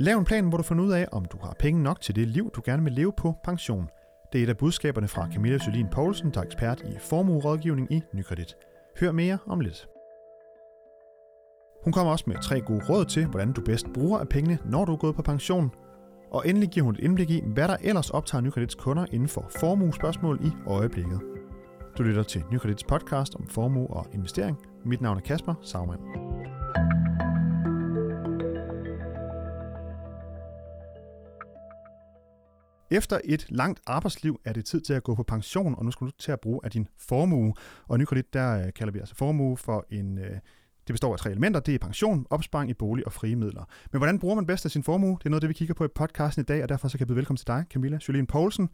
Lav en plan, hvor du finder ud af, om du har penge nok til det liv, du gerne vil leve på pension. Det er et af budskaberne fra Camilla Sølin Poulsen, der er ekspert i formuerådgivning i Nykredit. Hør mere om lidt. Hun kommer også med tre gode råd til, hvordan du bedst bruger af pengene, når du er gået på pension. Og endelig giver hun et indblik i, hvad der ellers optager Nykredits kunder inden for formuespørgsmål i øjeblikket. Du lytter til Nykredits podcast om formue og investering. Mit navn er Kasper Sagmann. Efter et langt arbejdsliv er det tid til at gå på pension, og nu skal du til at bruge af din formue. Og Nykredit, der øh, kalder vi altså formue for en... Øh, det består af tre elementer. Det er pension, opsparing i bolig og frie midler. Men hvordan bruger man bedst af sin formue? Det er noget af det, vi kigger på i podcasten i dag, og derfor så kan jeg byde velkommen til dig, Camilla Jolene Poulsen.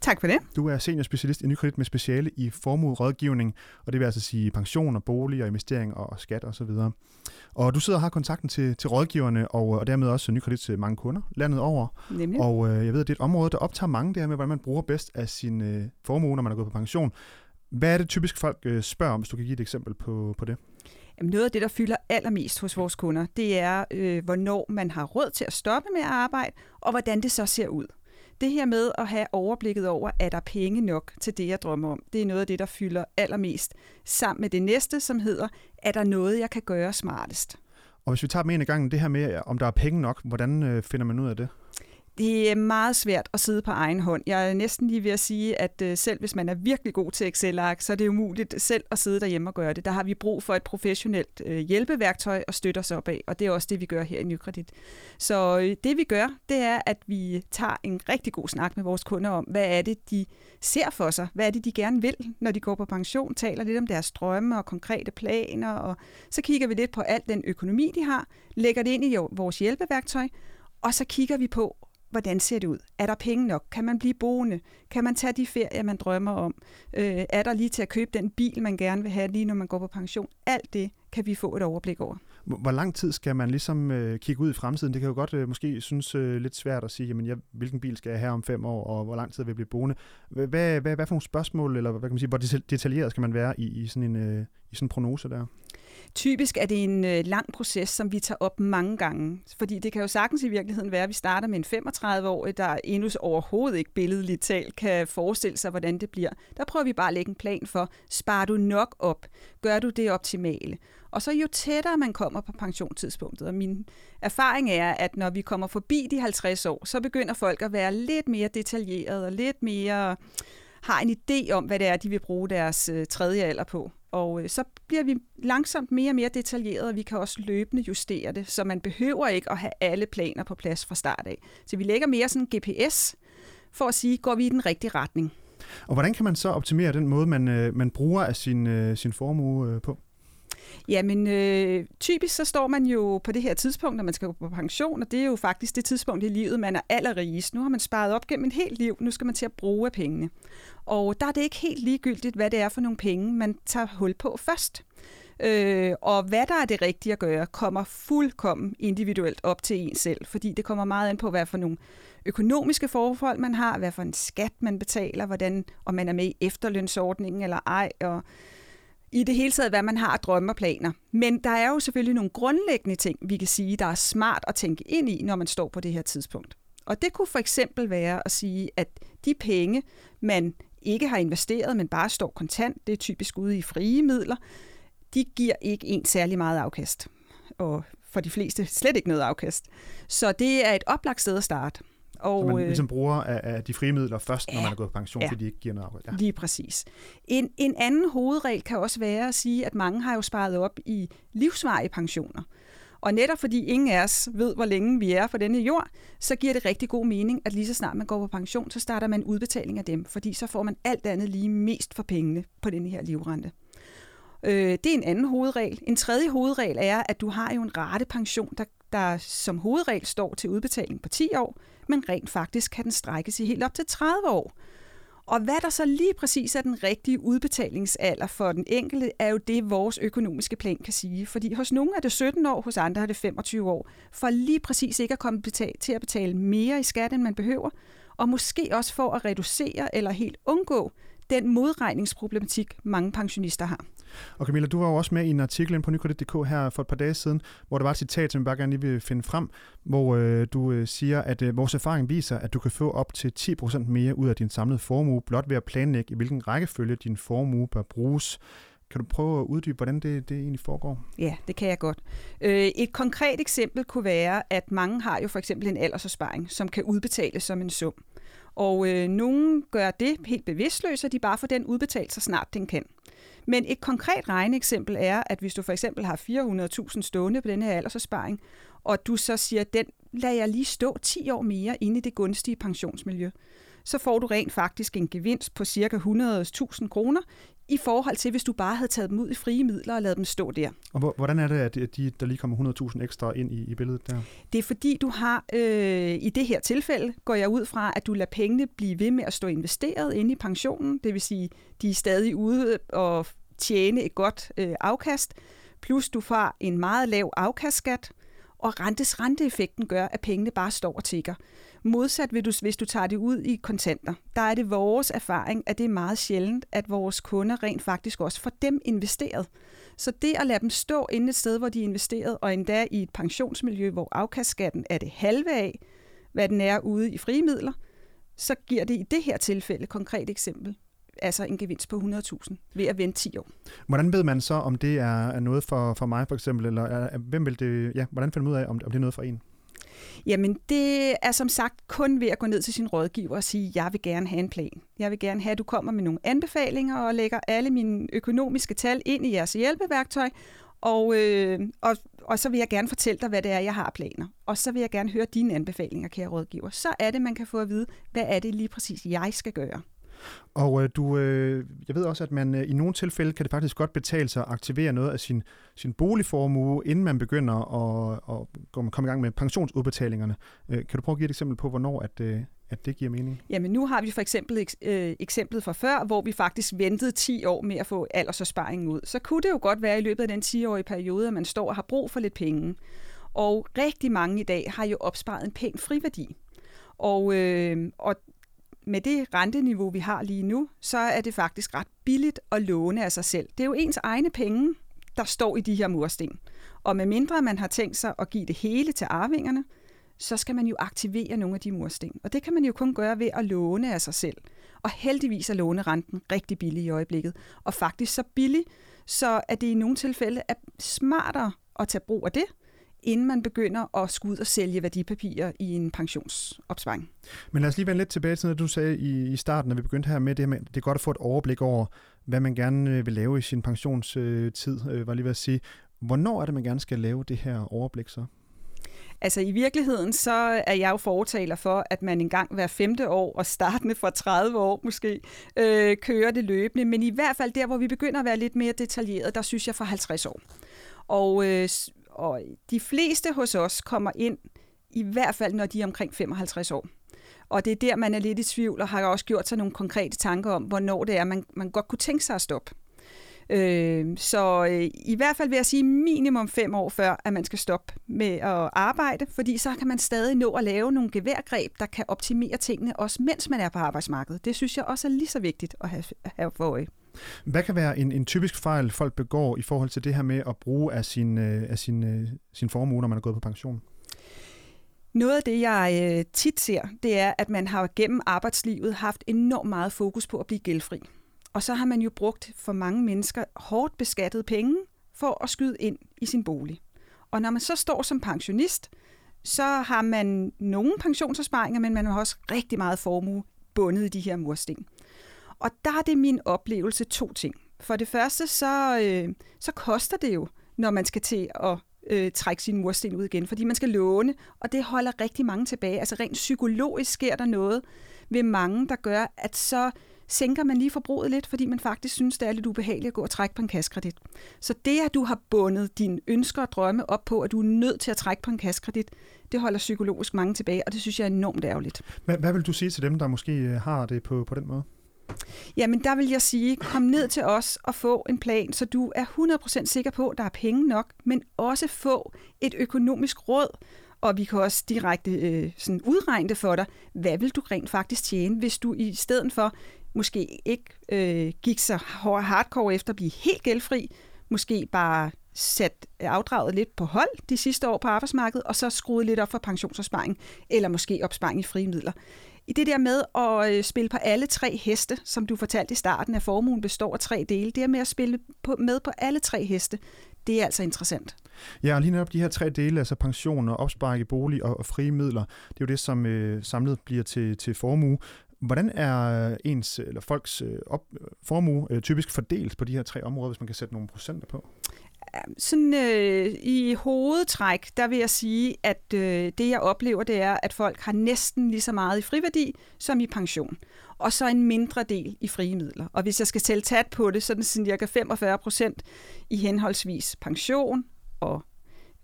Tak for det. Du er senior specialist i Nykredit med speciale i formuerådgivning, og det vil altså sige pension og bolig og investering og skat osv. Og, og du sidder og har kontakten til, til rådgiverne og, og dermed også Nykredit til mange kunder landet over. Nemlig. Og øh, jeg ved, at det er et område, der optager mange det her med, hvordan man bruger bedst af sin øh, formue, når man er gået på pension. Hvad er det typisk folk øh, spørger om, hvis du kan give et eksempel på, på det? Jamen noget af det, der fylder allermest hos vores kunder, det er, øh, hvornår man har råd til at stoppe med at arbejde, og hvordan det så ser ud. Det her med at have overblikket over, er der penge nok til det, jeg drømmer om, det er noget af det, der fylder allermest. Sammen med det næste, som hedder, er der noget, jeg kan gøre smartest? Og hvis vi tager med en i gangen, det her med, om der er penge nok, hvordan øh, finder man ud af det? Det er meget svært at sidde på egen hånd. Jeg er næsten lige ved at sige, at øh, selv hvis man er virkelig god til Excel-ark, så er det umuligt selv at sidde derhjemme og gøre det. Der har vi brug for et professionelt øh, hjælpeværktøj og støtte os op af, og det er også det, vi gør her i Nykredit. Så øh, det vi gør, det er, at vi tager en rigtig god snak med vores kunder om, hvad er det, de ser for sig? Hvad er det, de gerne vil, når de går på pension? Taler lidt om deres drømme og konkrete planer, og så kigger vi lidt på al den økonomi, de har, lægger det ind i vores hjælpeværktøj, og så kigger vi på, hvordan ser det ud? Er der penge nok? Kan man blive boende? Kan man tage de ferier, man drømmer om? Øh, er der lige til at købe den bil, man gerne vil have, lige når man går på pension? Alt det kan vi få et overblik over. Hvor lang tid skal man ligesom øh, kigge ud i fremtiden? Det kan jo godt øh, måske synes øh, lidt svært at sige, jamen, jeg, hvilken bil skal jeg have om fem år, og hvor lang tid vil jeg blive boende? Hvad, hvad, hvad for nogle spørgsmål, eller hvad kan man sige, hvor detaljeret skal man være i, i, sådan en, øh, i sådan en prognose der? Typisk er det en øh, lang proces, som vi tager op mange gange. Fordi det kan jo sagtens i virkeligheden være, at vi starter med en 35-årig, der endnu overhovedet ikke billedligt talt kan forestille sig, hvordan det bliver. Der prøver vi bare at lægge en plan for, sparer du nok op? Gør du det optimale? Og så jo tættere man kommer på pensionstidspunktet, og min erfaring er, at når vi kommer forbi de 50 år, så begynder folk at være lidt mere detaljerede og lidt mere har en idé om, hvad det er, de vil bruge deres øh, tredje alder på. Og øh, så bliver vi langsomt mere og mere detaljeret, og vi kan også løbende justere det, så man behøver ikke at have alle planer på plads fra start af. Så vi lægger mere sådan en GPS for at sige, går vi i den rigtige retning. Og hvordan kan man så optimere den måde, man, øh, man bruger af sin, øh, sin formue øh, på? Jamen, øh, typisk så står man jo på det her tidspunkt, når man skal gå på pension, og det er jo faktisk det tidspunkt i livet, man er allerrigest. Nu har man sparet op gennem et helt liv, nu skal man til at bruge af pengene. Og der er det ikke helt ligegyldigt, hvad det er for nogle penge, man tager hul på først. Øh, og hvad der er det rigtige at gøre, kommer fuldkommen individuelt op til en selv, fordi det kommer meget an på, hvad for nogle økonomiske forhold man har, hvad for en skat man betaler, hvordan, om man er med i efterlønsordningen eller ej, og i det hele taget, hvad man har af drømme og planer. Men der er jo selvfølgelig nogle grundlæggende ting, vi kan sige, der er smart at tænke ind i, når man står på det her tidspunkt. Og det kunne for eksempel være at sige, at de penge, man ikke har investeret, men bare står kontant, det er typisk ude i frie midler, de giver ikke en særlig meget afkast. Og for de fleste slet ikke noget afkast. Så det er et oplagt sted at starte. Og, så man øh, ligesom bruger af, af de frie midler først, ja, når man er gået på pension, ja, fordi de ikke giver noget arbejde. Ja. Lige præcis. En, en anden hovedregel kan også være at sige, at mange har jo sparet op i livsvarige pensioner. Og netop fordi ingen af os ved, hvor længe vi er på denne jord, så giver det rigtig god mening, at lige så snart man går på pension, så starter man udbetaling af dem, fordi så får man alt andet lige mest for pengene på denne her livrente. Øh, det er en anden hovedregel. En tredje hovedregel er, at du har jo en ratepension, der, der som hovedregel står til udbetaling på 10 år, men rent faktisk kan den strækkes i helt op til 30 år. Og hvad der så lige præcis er den rigtige udbetalingsalder for den enkelte, er jo det, vores økonomiske plan kan sige. Fordi hos nogle er det 17 år, hos andre er det 25 år. For lige præcis ikke at komme til at betale mere i skat, end man behøver. Og måske også for at reducere eller helt undgå den modregningsproblematik, mange pensionister har. Og Camilla, du var jo også med i en artikel inde på nykredit.dk her for et par dage siden, hvor der var et citat, som jeg bare gerne lige vil finde frem, hvor øh, du øh, siger, at øh, vores erfaring viser, at du kan få op til 10% mere ud af din samlede formue, blot ved at planlægge, i hvilken rækkefølge din formue bør bruges. Kan du prøve at uddybe, hvordan det, det egentlig foregår? Ja, det kan jeg godt. Øh, et konkret eksempel kunne være, at mange har jo for eksempel en aldersopsparing, som kan udbetales som en sum. Og øh, nogen gør det helt bevidstløst, at de bare får den udbetalt, så snart den kan. Men et konkret regneeksempel er, at hvis du for eksempel har 400.000 stående på denne her aldersopsparing, og du så siger, den lader jeg lige stå 10 år mere inde i det gunstige pensionsmiljø, så får du rent faktisk en gevinst på ca. 100.000 kroner i forhold til, hvis du bare havde taget dem ud i frie midler og lavet dem stå der. Og hvordan er det, at de, der lige kommer 100.000 ekstra ind i, i billedet der? Det er fordi, du har, øh, i det her tilfælde, går jeg ud fra, at du lader pengene blive ved med at stå investeret inde i pensionen, det vil sige, de er stadig ude og tjene et godt øh, afkast, plus du får en meget lav afkastskat, og rentes renteeffekten gør, at pengene bare står og tigger. Modsat vil du, hvis du tager det ud i kontanter, der er det vores erfaring, at det er meget sjældent, at vores kunder rent faktisk også får dem investeret. Så det at lade dem stå inde et sted, hvor de er investeret, og endda i et pensionsmiljø, hvor afkastskatten er det halve af, hvad den er ude i frie midler, så giver det i det her tilfælde, konkret eksempel, altså en gevinst på 100.000 ved at vente 10 år. Hvordan ved man så, om det er noget for, for mig for eksempel, eller er, hvem vil det, ja, hvordan finder man ud af, om, om det er noget for en? Jamen, det er som sagt kun ved at gå ned til sin rådgiver og sige, jeg vil gerne have en plan. Jeg vil gerne have, at du kommer med nogle anbefalinger og lægger alle mine økonomiske tal ind i jeres hjælpeværktøj, og, øh, og, og så vil jeg gerne fortælle dig, hvad det er, jeg har planer. Og så vil jeg gerne høre dine anbefalinger, kære rådgiver. Så er det, man kan få at vide, hvad er det lige præcis, jeg skal gøre. Og øh, du, øh, jeg ved også, at man øh, i nogle tilfælde kan det faktisk godt betale sig at aktivere noget af sin, sin boligformue, inden man begynder at, at komme i gang med pensionsudbetalingerne. Øh, kan du prøve at give et eksempel på, hvornår at, øh, at det giver mening? Jamen nu har vi for eksempel øh, eksemplet fra før, hvor vi faktisk ventede 10 år med at få aldersopsparingen ud. Så kunne det jo godt være i løbet af den 10-årige periode, at man står og har brug for lidt penge. Og rigtig mange i dag har jo opsparet en pæn friværdi. Og, øh, og med det renteniveau, vi har lige nu, så er det faktisk ret billigt at låne af sig selv. Det er jo ens egne penge, der står i de her mursten. Og med mindre man har tænkt sig at give det hele til arvingerne, så skal man jo aktivere nogle af de mursten. Og det kan man jo kun gøre ved at låne af sig selv. Og heldigvis er lånerenten rigtig billig i øjeblikket. Og faktisk så billig, så at det i nogle tilfælde er smartere at tage brug af det, inden man begynder at skulle ud og sælge værdipapirer i en pensionsopsparing. Men lad os lige vende lidt tilbage til noget, du sagde i, i starten, når vi begyndte her med det her med, det er godt at få et overblik over, hvad man gerne øh, vil lave i sin pensionstid, øh, var lige ved at sige. Hvornår er det, man gerne skal lave det her overblik så? Altså i virkeligheden, så er jeg jo fortaler for, at man engang hver femte år, og startende fra 30 år måske, øh, kører det løbende. Men i hvert fald der, hvor vi begynder at være lidt mere detaljeret, der synes jeg for 50 år. Og øh, og de fleste hos os kommer ind, i hvert fald når de er omkring 55 år. Og det er der, man er lidt i tvivl, og har også gjort sig nogle konkrete tanker om, hvornår det er, man, man godt kunne tænke sig at stoppe. Øh, så øh, i hvert fald vil jeg sige minimum fem år før, at man skal stoppe med at arbejde, fordi så kan man stadig nå at lave nogle geværgreb, der kan optimere tingene, også mens man er på arbejdsmarkedet. Det synes jeg også er lige så vigtigt at have, have for øje. Hvad kan være en, en typisk fejl, folk begår i forhold til det her med at bruge af sin, øh, af sin, øh, sin formue, når man er gået på pension? Noget af det, jeg øh, tit ser, det er, at man har gennem arbejdslivet haft enormt meget fokus på at blive gældfri. Og så har man jo brugt for mange mennesker hårdt beskattet penge for at skyde ind i sin bolig. Og når man så står som pensionist, så har man nogle pensionsopsparinger, men man har også rigtig meget formue bundet i de her mursten. Og der er det min oplevelse to ting. For det første, så, øh, så koster det jo, når man skal til at øh, trække sin mursten ud igen, fordi man skal låne, og det holder rigtig mange tilbage. Altså rent psykologisk sker der noget ved mange, der gør, at så sænker man lige forbruget lidt, fordi man faktisk synes, det er lidt ubehageligt at gå og trække på en kaskredit. Så det, at du har bundet dine ønsker og drømme op på, at du er nødt til at trække på en kaskredit, det holder psykologisk mange tilbage, og det synes jeg er enormt ærgerligt. Hvad, hvad vil du sige til dem, der måske øh, har det på, på den måde? Jamen, der vil jeg sige, kom ned til os og få en plan, så du er 100% sikker på, at der er penge nok, men også få et økonomisk råd, og vi kan også direkte øh, sådan udregne det for dig. Hvad vil du rent faktisk tjene, hvis du i stedet for måske ikke øh, gik så hardcore efter at blive helt gældfri, måske bare sat afdraget lidt på hold de sidste år på arbejdsmarkedet, og så skruet lidt op for pensionsopsparing, eller måske opsparing i frie midler. I det der med at øh, spille på alle tre heste, som du fortalte i starten, at formuen består af tre dele, det er med at spille på, med på alle tre heste, det er altså interessant. Ja, og lige netop de her tre dele, altså pension og opsparing i bolig og, og frie midler, det er jo det, som øh, samlet bliver til, til formue. Hvordan er øh, ens eller folks øh, op, øh, formue øh, typisk fordelt på de her tre områder, hvis man kan sætte nogle procenter på? Sådan øh, i hovedtræk, der vil jeg sige, at øh, det jeg oplever, det er, at folk har næsten lige så meget i friværdi som i pension. Og så en mindre del i frie midler. Og hvis jeg skal tælle tat på det, så er det sådan cirka 45 procent i henholdsvis pension og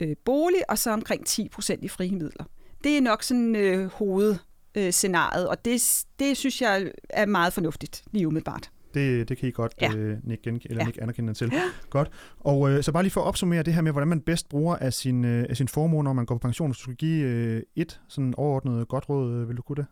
øh, bolig, og så omkring 10 procent i frie midler. Det er nok sådan øh, hovedscenariet, og det, det synes jeg er meget fornuftigt lige umiddelbart. Det, det kan I godt ja. øh, nikke, gen, eller ja. nikke anerkendende til. Ja. Godt. Og øh, så bare lige for at opsummere det her med, hvordan man bedst bruger af sin, øh, af sin formue, når man går på pension. Hvis du skal give øh, et sådan overordnet godt råd, øh, vil du kunne det?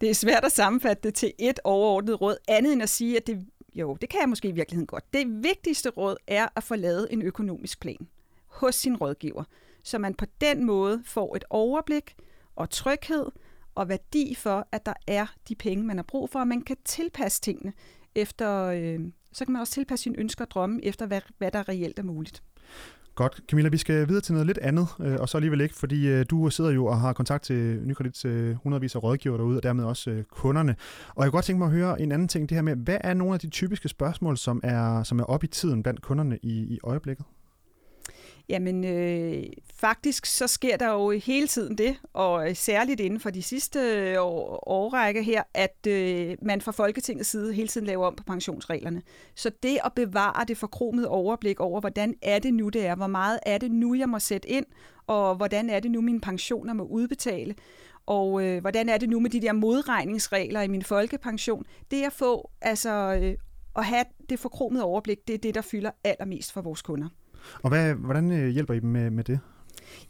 Det er svært at sammenfatte det til et overordnet råd, andet end at sige, at det, jo, det kan jeg måske i virkeligheden godt. Det vigtigste råd er at få lavet en økonomisk plan hos sin rådgiver, så man på den måde får et overblik og tryghed og værdi for, at der er de penge, man har brug for, og man kan tilpasse tingene efter, øh, så kan man også tilpasse sine ønsker og drømme efter, hvad, hvad der reelt er muligt. Godt. Camilla, vi skal videre til noget lidt andet, øh, og så alligevel ikke, fordi øh, du sidder jo og har kontakt til Nykredits øh, hundredvis af rådgiver derude, og dermed også øh, kunderne. Og jeg kunne godt tænke mig at høre en anden ting, det her med, hvad er nogle af de typiske spørgsmål, som er, som er op i tiden blandt kunderne i, i øjeblikket? Jamen, øh, faktisk så sker der jo hele tiden det, og øh, særligt inden for de sidste øh, år, årrække her, at øh, man fra Folketingets side hele tiden laver om på pensionsreglerne. Så det at bevare det forkromede overblik over, hvordan er det nu, det er, hvor meget er det nu, jeg må sætte ind, og hvordan er det nu, mine pensioner må udbetale, og øh, hvordan er det nu med de der modregningsregler i min folkepension, det at få, altså øh, at have det forkromede overblik, det er det, der fylder allermest for vores kunder. Og hvad, hvordan øh, hjælper I dem med, med det?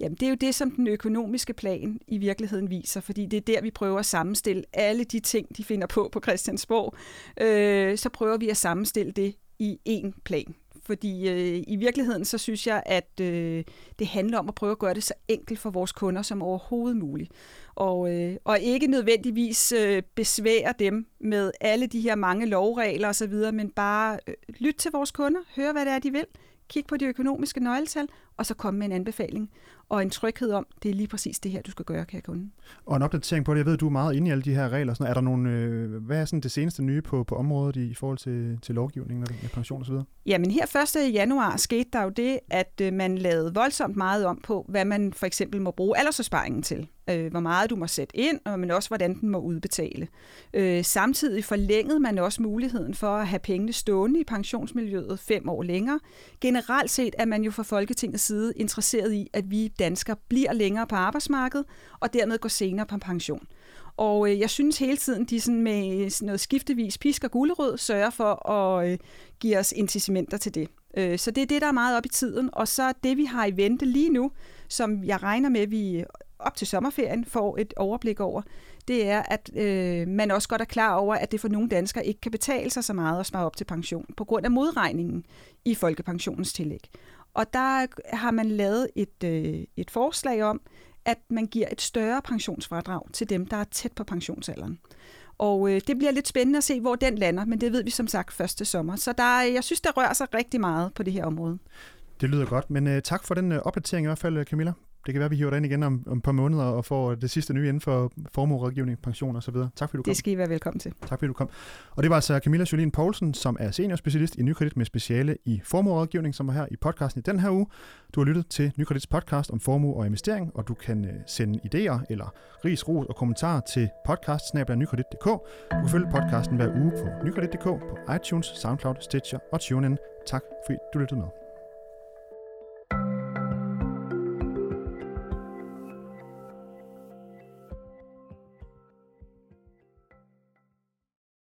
Jamen, det er jo det, som den økonomiske plan i virkeligheden viser, fordi det er der, vi prøver at sammenstille alle de ting, de finder på på Christiansborg. Øh, så prøver vi at sammenstille det i én plan. Fordi øh, i virkeligheden, så synes jeg, at øh, det handler om at prøve at gøre det så enkelt for vores kunder som overhovedet muligt. Og, øh, og ikke nødvendigvis øh, besvære dem med alle de her mange lovregler osv., men bare øh, lytte til vores kunder, høre, hvad det er, de vil, kigge på de økonomiske nøgletal, og så komme med en anbefaling og en tryghed om, det er lige præcis det her, du skal gøre, kære kunde. Og en opdatering på det, jeg ved, du er meget inde i alle de her regler. Sådan, er der nogle, øh, hvad er sådan det seneste nye på, på området i, i forhold til, til lovgivningen med pension osv.? Jamen her 1. januar skete der jo det, at øh, man lavede voldsomt meget om på, hvad man for eksempel må bruge aldersopsparingen til. Øh, hvor meget du må sætte ind, men også hvordan den må udbetale. Øh, samtidig forlængede man også muligheden for at have pengene stående i pensionsmiljøet fem år længere. Generelt set er man jo fra Folketingets side interesseret i, at vi danskere bliver længere på arbejdsmarkedet, og dermed går senere på pension. Og øh, jeg synes hele tiden, de sådan med øh, sådan noget skiftevis pisk og gulerød sørger for at øh, give os incitamenter til det. Øh, så det er det, der er meget op i tiden. Og så det, vi har i vente lige nu, som jeg regner med, vi op til sommerferien får et overblik over, det er, at øh, man også godt er klar over, at det for nogle danskere ikke kan betale sig så meget at spare op til pension, på grund af modregningen i folkepensionens tillæg. Og der har man lavet et, øh, et forslag om, at man giver et større pensionsfradrag til dem, der er tæt på pensionsalderen. Og øh, det bliver lidt spændende at se, hvor den lander, men det ved vi som sagt første sommer. Så der, øh, jeg synes, der rører sig rigtig meget på det her område. Det lyder godt, men øh, tak for den øh, opdatering i hvert fald, Camilla det kan være, at vi hiver dig ind igen om, om et par måneder og får det sidste nye inden for formuerådgivning, pension og så videre. Tak fordi du kom. Det skal I være velkommen til. Tak fordi du kom. Og det var altså Camilla Jolien Poulsen, som er seniorspecialist i Nykredit med speciale i formuerådgivning, som var her i podcasten i den her uge. Du har lyttet til Nykredits podcast om formue og investering, og du kan uh, sende idéer eller ris, ros og kommentarer til podcast Du kan følge podcasten hver uge på nykredit.dk, på iTunes, SoundCloud, Stitcher og TuneIn. Tak fordi du lyttede med.